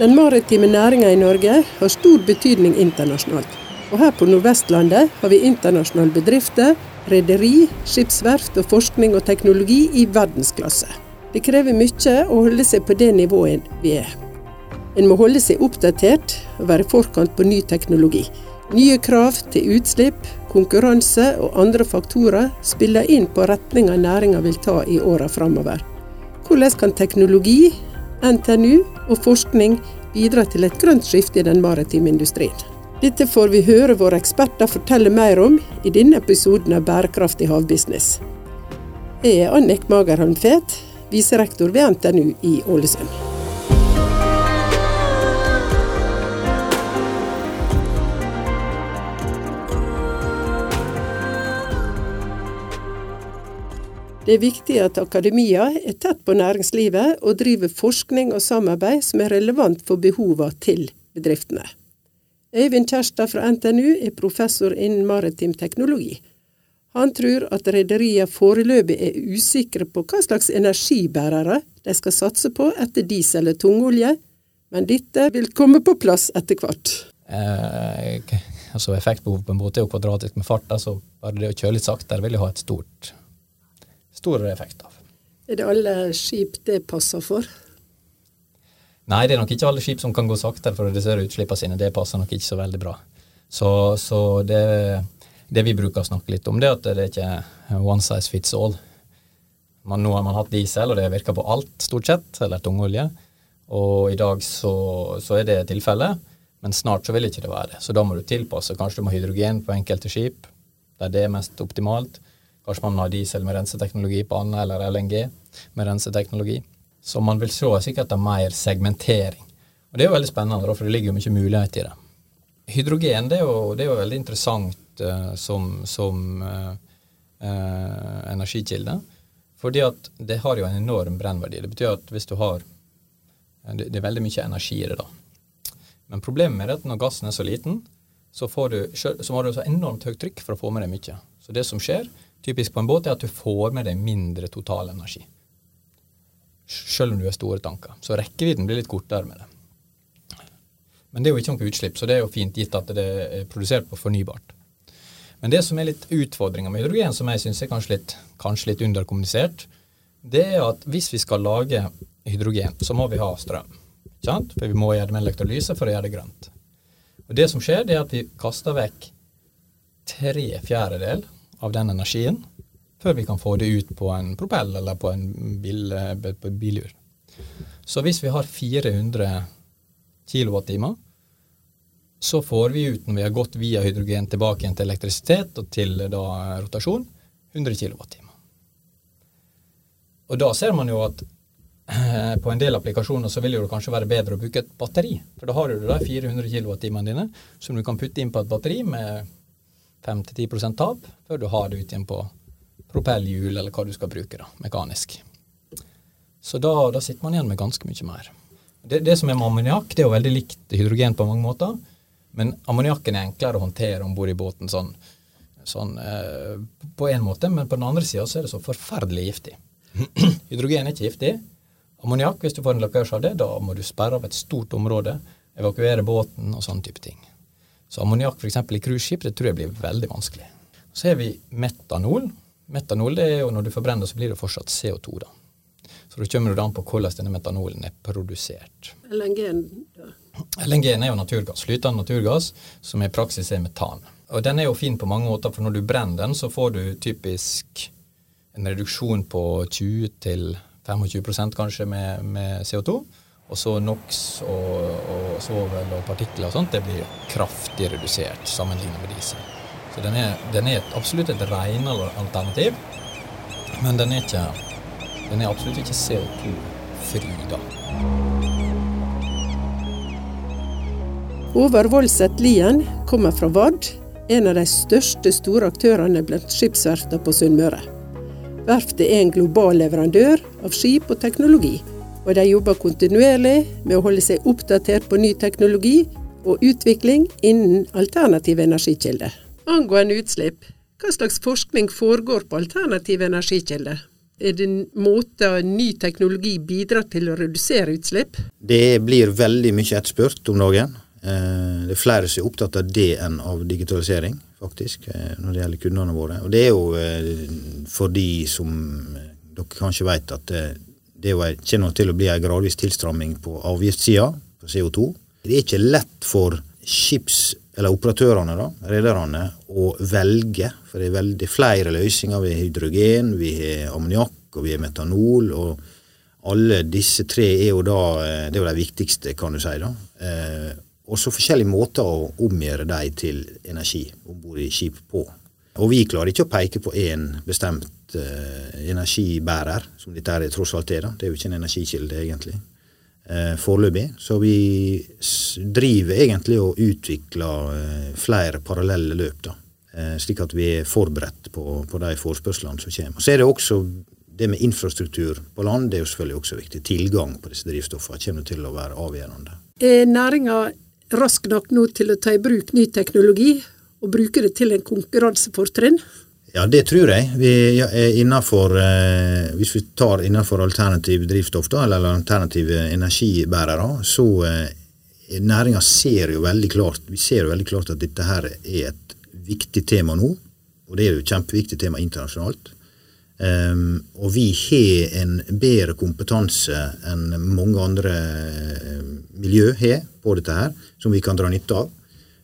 Den maritime næringa i Norge har stor betydning internasjonalt. Og her på Nordvestlandet har vi internasjonale bedrifter, rederi, skipsverft og forskning og teknologi i verdensklasse. Det krever mye å holde seg på det nivået vi er. En må holde seg oppdatert og være forkant på ny teknologi. Nye krav til utslipp, konkurranse og andre faktorer spiller inn på retninga næringa vil ta i åra framover. Hvordan kan teknologi, NTNU og forskning bidrar til et grønt skifte i den maritime industrien? Dette får vi høre våre eksperter fortelle mer om i denne episoden av Bærekraftig havbusiness. Jeg er Annik Magerholm Fet, viserektor ved NTNU i Ålesund. Det er viktig at akademia er tett på næringslivet og driver forskning og samarbeid som er relevant for behovene til bedriftene. Øyvind Kjærstad fra NTNU er professor innen maritim teknologi. Han tror at rederiene foreløpig er usikre på hva slags energibærere de skal satse på etter diesel og tungolje, men dette vil komme på plass etter hvert. Eh, altså Effektbehovet på en båt er jo kvadratisk med fart, så bare det å kjøre litt saktere vil jo ha et stort stor effekt av. Er det alle skip det passer for? Nei, det er nok ikke alle skip som kan gå saktere for å redusere utslippene sine. Det passer nok ikke så veldig bra. Så, så det, det, vi bruker å snakke litt om, det er at det er ikke one size fits all. Man, nå har man hatt diesel, og det virker på alt, stort sett, eller tungolje. Og i dag så, så er det tilfellet, men snart så vil ikke det være det. Så da må du tilpasse. Kanskje du må ha hydrogen på enkelte skip, der det er mest optimalt. Kanskje man har diesel med renseteknologi på Anna, eller LNG med renseteknologi. Så man vil se sikkert en mer segmentering. Og Det er jo veldig spennende, for det ligger jo mye mulighet i det. Hydrogen det er jo, det er jo veldig interessant uh, som, som uh, uh, energikilde. Fordi at det har jo en enorm brennverdi. Det betyr at hvis du har det, er veldig mye energi i det, da. Men problemet er at når gassen er så liten, så, du, så må du så enormt høyt trykk for å få med deg mye. Så det som skjer, typisk på en båt, er at du får med deg mindre total energi. Selv om du har store tanker. Så rekkevidden blir litt kortere med det. Men det er jo ikke noe utslipp, så det er jo fint gitt at det er produsert på fornybart. Men det som er litt utfordringa med hydrogen, som jeg syns er kanskje litt, kanskje litt underkommunisert, det er at hvis vi skal lage hydrogen, så må vi ha strøm. Sant? For vi må gjøre det med elektrolyse for å gjøre det grønt. Og Det som skjer, det er at vi kaster vekk tre fjerdedel av den energien før vi kan få det ut på en propell eller på en bil, på bilhjul. Så hvis vi har 400 kWt, så får vi ut, når vi har gått via hydrogen tilbake igjen til elektrisitet og til da rotasjon, 100 kWt. Og da ser man jo at eh, på en del applikasjoner så vil det kanskje være bedre å bruke et batteri. For da har du de 400 kWt dine som du kan putte inn på et batteri med 5-10 tap før du har det ut igjen på propellhjul eller hva du skal bruke, da, mekanisk. Så da, da sitter man igjen med ganske mye mer. Det, det som er med ammoniakk, det er jo veldig likt hydrogen på mange måter, men ammoniakken er enklere å håndtere om bord i båten sånn, sånn eh, på en måte, men på den andre sida så er det så forferdelig giftig. hydrogen er ikke giftig. Ammoniakk, hvis du får en lekkasje av det, da må du sperre av et stort område, evakuere båten og sånne type ting. Så ammoniakk f.eks. i cruiseskip det tror jeg blir veldig vanskelig. Så har vi metanol. Metanol det er jo når du forbrenner, så blir det fortsatt CO2. da. Så da kommer det an på hvordan denne metanolen er produsert. LNG da? LNG er jo naturgass, flytende naturgass, som i praksis er metan. Og Den er jo fin på mange måter, for når du brenner den, så får du typisk en reduksjon på 20-25% kanskje med, med CO2. Og så NOx og, og svovel og partikler og sånt, det blir kraftig redusert sammenlignet med diesel. Så den er, den er absolutt et renere alternativ, men den er, ikke, den er absolutt ikke CO2-fri, da. Over Voldseth Lien kommer fra Vard, en av de største store aktørene blant skipsverftene på Sunnmøre. Verftet er en global leverandør av skip og teknologi og de jobber kontinuerlig med å holde seg oppdatert på ny teknologi og utvikling innen alternative energikilder. Angående utslipp, hva slags forskning foregår på alternative energikilder? Er det en måte ny teknologi bidrar til å redusere utslipp? Det blir veldig mye etterspurt om dagen. Eh, det er flere som er opptatt av det enn av digitalisering, faktisk, eh, når det gjelder kundene våre. Og det er jo for fordi, som dere kanskje vet, at det kommer til å bli en gradvis tilstramming på avgiftssida på CO2. Det er ikke lett for skips- eller operatørene, da, rederne, å velge. For det er veldig flere løsninger. Vi har hydrogen, vi har ammoniakk og vi har metanol. og alle disse tre er jo da Det er jo de viktigste, kan du si. da og så forskjellige måter å omgjøre dem til energi om bord i skip på. Og vi klarer ikke å peke på én bestemt uh, energibærer, som dette er tross alt er. da. Det er jo ikke en energikilde, egentlig. Uh, foreløpig. Så vi driver egentlig og utvikler uh, flere parallelle løp, da. slik at vi er forberedt på, på de forespørslene som kommer. Så er det også det med infrastruktur på land det er jo selvfølgelig også viktig. Tilgang på disse drivstoffene kommer til å være avgjørende. Er næringa rask nok nå til å ta i bruk ny teknologi og bruke det til en konkurransefortrinn? Ja, det tror jeg. Vi er innenfor, eh, hvis vi tar innenfor alternativ drivstoff, da, eller alternative energibærere, så eh, næringa ser jo veldig klart vi ser jo veldig klart at dette her er et viktig tema nå. Og det er jo et kjempeviktig tema internasjonalt. Um, og vi har en bedre kompetanse enn mange andre uh, miljø har på dette her, som vi kan dra nytte av.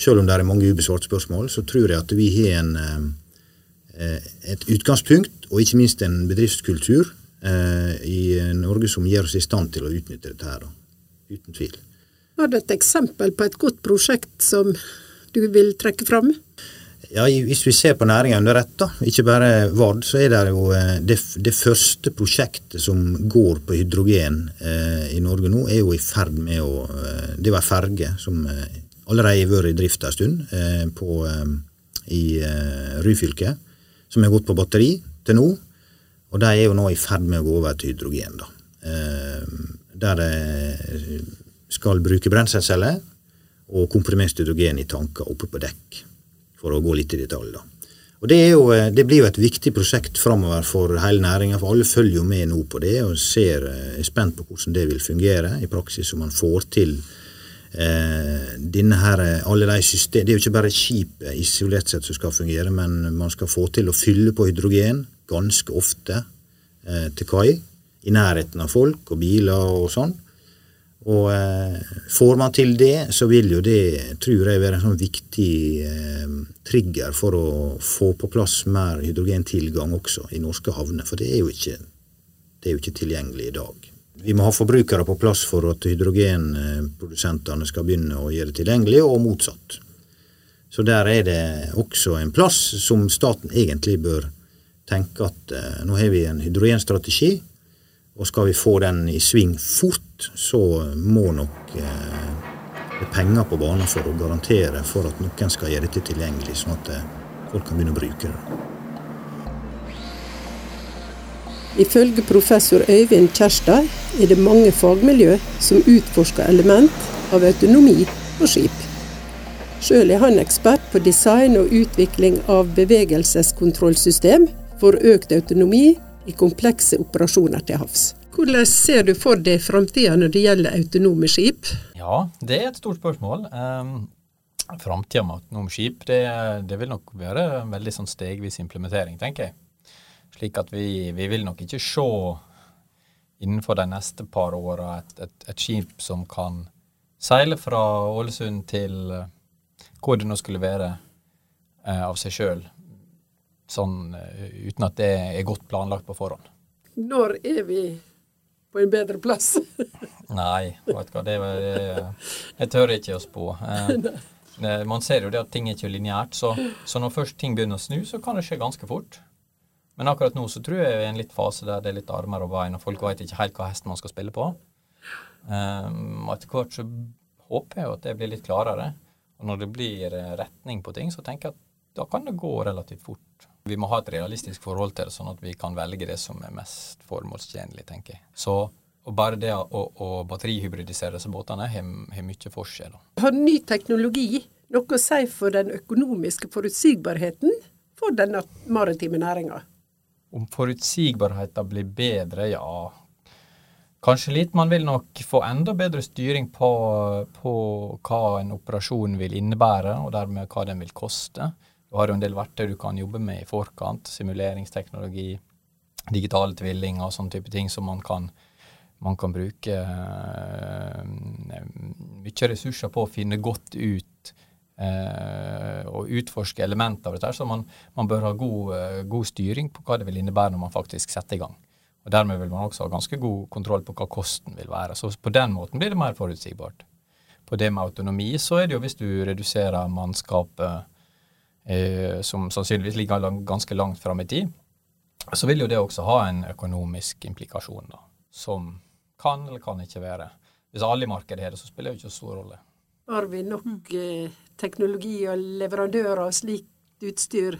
Selv om det er mange ubesvarte spørsmål, så tror jeg at vi har en, uh, et utgangspunkt, og ikke minst en bedriftskultur uh, i Norge som gjør oss i stand til å utnytte dette her, uten tvil. Har du et eksempel på et godt prosjekt som du vil trekke fram? Ja, Hvis vi ser på næringa under ett, ikke bare Vard, så er det jo eh, det, det første prosjektet som går på hydrogen eh, i Norge nå, er jo i ferd med å eh, Det var ferge som eh, allerede vært i drift en stund eh, på, eh, i Ryfylke, som har gått på batteri til nå. Og de er jo nå i ferd med å gå over til hydrogen, da. der de skal bruke brenselceller og komprimert hydrogen i tanker oppe på dekk for å gå litt i detalj. da. Og det, jo, eh, det, blir jo et viktig prosjekt framover for hele næringa, for alle følger jo med nå på det og ser, eh, er spent på hvordan det vil fungere i praksis, om man får til eh, her, alle de system, Det er jo ikke bare skipet isolert sett som skal fungere, men man skal få til å fylle på hydrogen ganske ofte eh, til kai, i nærheten av folk og biler og sånn. Og eh, får man til det, så vil jo det, tror jeg, være en sånn viktig eh, trigger for å få på plass mer hydrogentilgang også i norske havner. For det er jo ikke, det er jo ikke tilgjengelig i dag. Vi må ha forbrukere på plass for at hydrogenprodusentene skal begynne å gjøre det tilgjengelig, og motsatt. Så der er det også en plass som staten egentlig bør tenke at eh, nå har vi en hydrogenstrategi, og skal vi få den i sving fort, så må nok eh, det penger på banen for å garantere for at noen skal gjøre dette tilgjengelig, sånn at eh, folk kan begynne å bruke det. Ifølge professor Øyvind Kjerstad er det mange fagmiljø som utforsker element av autonomi på skip. Sjøl er han ekspert på design og utvikling av bevegelseskontrollsystem for økt autonomi i komplekse operasjoner til havs. Hvordan ser du for deg framtida når det gjelder autonome skip? Ja, det er et stort spørsmål. Um, framtida med autonome skip, det, det, vil nok være en veldig sånn stegvis implementering, tenker jeg. Slik at vi, vi vil nok ikke se innenfor de neste par åra et, et, et, skip som kan seile fra Ålesund til uh, hvor det nå skulle være eh, av seg sjøl, sånn uh, uten at det er godt planlagt på forhånd. Når er vi på en bedre plass. Nei, vet du hva, det, det, jeg tør ikke å spå. Eh, man ser jo det at ting er ikke lineært, så, så, når først ting begynner å snu, så kan det skje ganske fort. Men akkurat nå så tror jeg vi er i en litt fase der det er litt armer og bein, og folk vet ikke helt hva hesten man skal spille på. Um, etter hvert så håper jeg jo at det blir litt klarere. Og når det blir eh, retning på ting, så tenker jeg at da kan det gå relativt fort. Vi må ha et realistisk forhold til det, sånn at vi kan velge det som er mest formålstjenlig, tenker jeg. Så og bare det å, å batterihybridisere disse båtene har, mye for seg. Har ny teknologi noe å si for den økonomiske forutsigbarheten for den maritime næringa? Om forutsigbarheten blir bedre, ja. Kanskje litt. Man vil nok få enda bedre styring på, på hva en operasjon vil innebære, og dermed hva den vil koste. Du har jo en del verktøy du kan jobbe med i forkant. Simuleringsteknologi, digitale tvillinger og sånne type ting som man kan, man kan bruke uh, mye ressurser på å finne godt ut uh, og utforske elementer av dette. Så man, man bør ha god, uh, god, styring på hva det vil innebære når man faktisk setter i gang. Og Dermed vil man også ha ganske god kontroll på hva kosten vil være. Så på den måten blir det mer forutsigbart. På det med autonomi så er det jo hvis du reduserer mannskapet som sannsynligvis ligger ganske langt fram i tid, så vil jo det også ha en økonomisk implikasjon, da, som kan eller kan ikke være. Hvis alle i markedet har det, så spiller det jo ikke så stor rolle. Har vi nok eh, teknologi og leverandører av slikt utstyr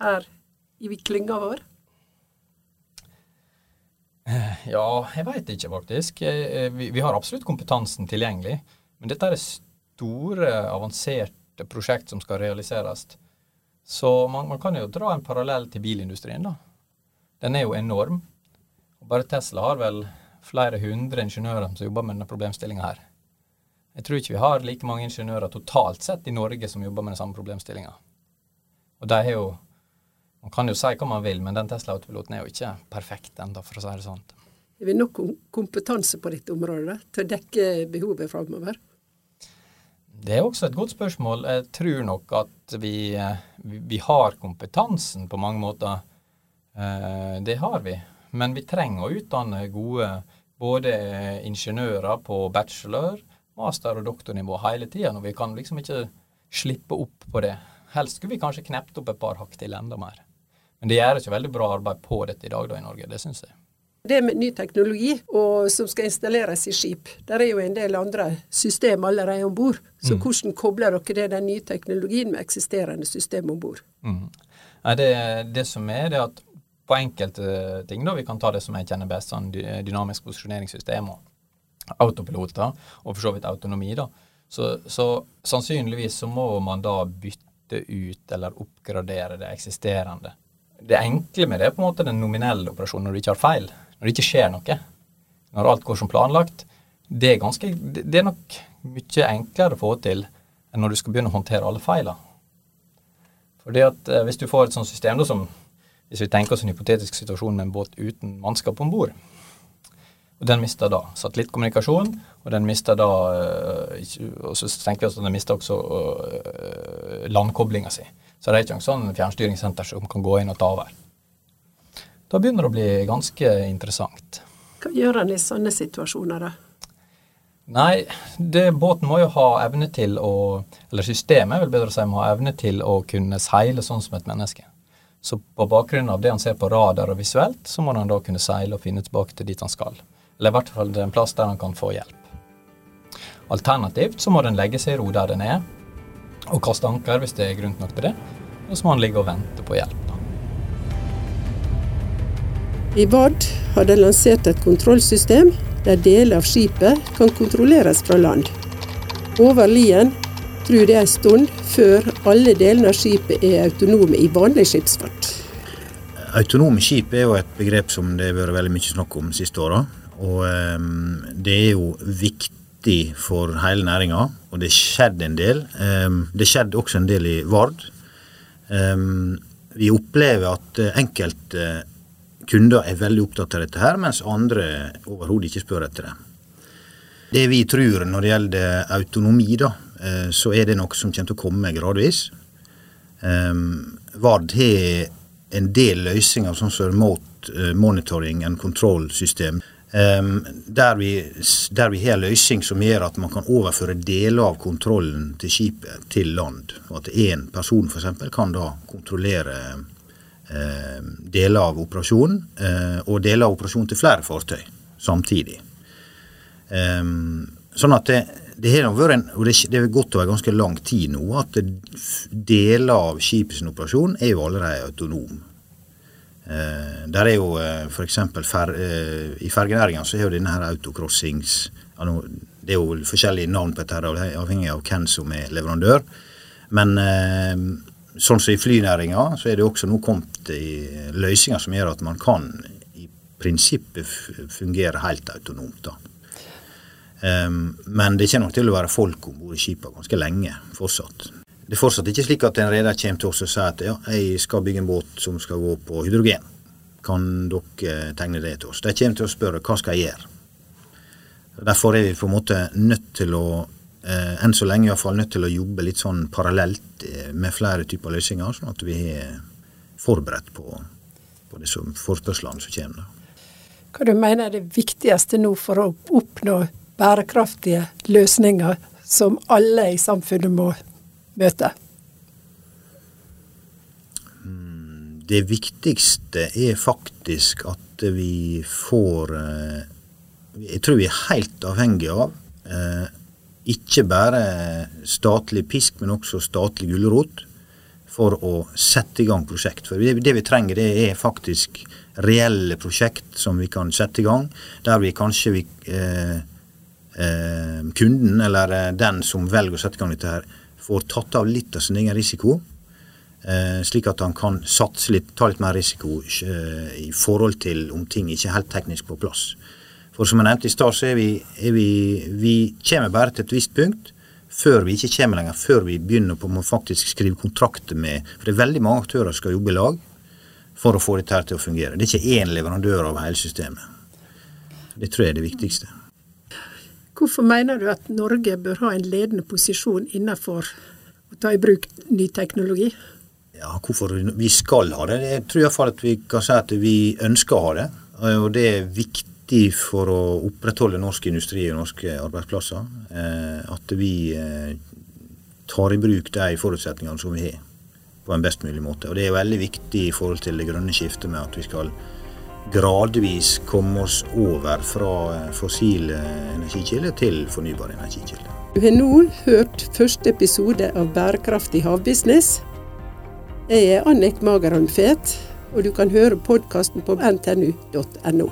her i klynga vår? Ja, jeg veit ikke, faktisk. Vi, har absolutt kompetansen tilgjengelig. Men dette er store, avanserte prosjekt som skal realiseres. Så man, man, kan jo dra en parallell til bilindustrien, da. Den er jo enorm. Og bare Tesla har vel flere hundre ingeniører som jobber med denne problemstillinga her. Jeg tror ikke vi har like mange ingeniører totalt sett i Norge som jobber med den samme problemstillinga. Og de har jo Man kan jo si hva man vil, men den Tesla-autopiloten er jo ikke perfekt ennå, for å si det sånn. Har vi nok kompetanse på dette området til å dekke behovet framover? Det er også et godt spørsmål. Jeg tror nok at vi, vi har kompetansen på mange måter. Eh, det har vi. Men vi trenger å utdanne gode både ingeniører på bachelor, master- og doktornivå hele tida. Og vi kan liksom ikke slippe opp på det. Helst skulle vi kanskje knept opp et par hakk til enda mer. Men det gjør ikke veldig bra arbeid på dette i dag da i Norge, det syns jeg. Det med ny teknologi og som skal installeres i skip, der er jo en del andre system allerede om bord. Så mm. hvordan kobler dere det, den nye teknologien med eksisterende system om bord? Mm. Det, det, som er, det at på enkelte ting. da, Vi kan ta det som jeg kjenner best, sånn dynamisk posisjoneringssystem og autopiloter, og for så vidt autonomi. da. Så, så, sannsynligvis så må man da bytte ut eller oppgradere det eksisterende. Det enkle med det er på en måte den nominelle operasjonen når du ikke har feil. Når det ikke skjer noe. Når alt går som planlagt. Det er, ganske, det er nok mye enklere å få til enn når du skal begynne å håndtere alle feilene. Fordi at eh, Hvis du får et sånt system da, som hvis vi tenker oss en hypotetisk situasjon med en båt uten mannskap om bord. Og den mister da satellittkommunikasjon, og den mister da øh, Og så tenker vi at den mister også øh, landkoblinga si. Så det er ikke noe sånn fjernstyringssenter som kan gå inn og ta over. Da begynner det å bli ganske interessant. Hva gjør en i sånne situasjoner, da? Nei, det, båten må jo ha evne til å Eller systemet, vil bedre si, må ha evne til å kunne seile sånn som et menneske. Så på bakgrunn av det han ser på radar og visuelt, så må han da kunne seile og finne tilbake til dit han skal. Eller i hvert fall en plass der han kan få hjelp. Alternativt så må den legge seg i ro der den er, og kaste anker hvis det er grunn nok til det. Og så må han ligge og vente på hjelp. Da. I Vard har de lansert et kontrollsystem der deler av skipet kan kontrolleres fra land. Over Lien tror det er en stund før alle delene av skipet er autonome i vanlig skipsfart. Autonome skip er jo et begrep som det har vært veldig mye snakk om de siste åra. Og um, det er jo viktig for hele næringa, og det skjedde en del. Um, det skjedde også en del i Vard. Um, vi opplever at enkelte kunder er veldig opptatt av dette, her, mens andre overhodet ikke spør etter det. Det vi tror når det gjelder autonomi, da, Eh, så er det noe som kommer til å komme gradvis. Vard har en del løsninger, sånn som remote eh, monitoring and control-system. Der vi, der vi har løsning som gjør at man kan overføre deler av kontrollen til skipet til land. Og at én person f.eks. kan da kontrollere deler av operasjonen, eh, og deler av operasjonen til flere fartøy samtidig. Sånn at det, det har vært en, og det har gått over ganske lang tid nå, at deler av skipets operasjon er jo allerede autonom. Eh, der er jo eh, f.eks. Fer, i fergenæringa så er jo denne her autocrossings Det er jo forskjellige navn på dette, avhengig av hvem som er leverandør. Men, eh, sånn som i flynæringa, så er det også nå kommet i løsninger som gjør at man kan i prinsippet fungere helt autonomt. da. Men det kommer nok til å være folk om bord i skipene ganske lenge fortsatt. Det er fortsatt ikke slik at en reder kommer til oss og sier at ja, jeg skal bygge en båt som skal gå på hydrogen. Kan dere tegne det til oss? De kommer til å spørre hva skal jeg gjøre. Derfor er vi på en måte nødt til å eh, enn så lenge i hvert fall nødt til å jobbe litt sånn parallelt eh, med flere typer løsninger, sånn at vi er forberedt på, på disse forspørslene som kommer. Hva du mener er det viktigste nå for å oppnå bærekraftige løsninger som alle i samfunnet må møte? Mm, det viktigste er faktisk at vi får eh, Jeg tror vi er helt avhengig av eh, ikke bare statlig pisk, men også statlig gulrot for å sette i gang prosjekt. For det, vi trenger, det er faktisk reelle prosjekt som vi kan sette i gang, der vi kanskje vi, eh, eh, kunden, eller eh, den som velger å sette i gang dette her, får tatt av litt av sin egen risiko. Eh, slik at han kan satse litt, ta litt mer risiko eh, i forhold til om ting ikke er helt teknisk på plass. For som jeg nevnte i stad, så er vi, er vi, vi kommer bare til et visst punkt før vi ikke kommer lenger, før vi begynner på å faktisk skrive kontrakter med For det er veldig mange aktører som skal jobbe i lag for å få dette til å fungere. Det er ikke én leverandør av hele systemet. Det tror jeg er det viktigste. Hvorfor mener du at Norge bør ha en ledende posisjon innenfor å ta i bruk ny teknologi? Ja, Hvorfor vi skal ha det? Jeg tror iallfall at vi kan si at vi ønsker å ha det. Og det er viktig for å opprettholde norsk industri og norske arbeidsplasser eh, at vi eh, tar i bruk de forutsetningene som vi har, på en best mulig måte. Og Det er veldig viktig i forhold til det grønne skiftet med at vi skal gradvis komme oss over fra eh, fossile energikilder til fornybare energikilder. Du har nå hørt første episode av Bærekraftig havbusiness. Jeg er Annik Magerholm Fet, og du kan høre podkasten på ntnu.no.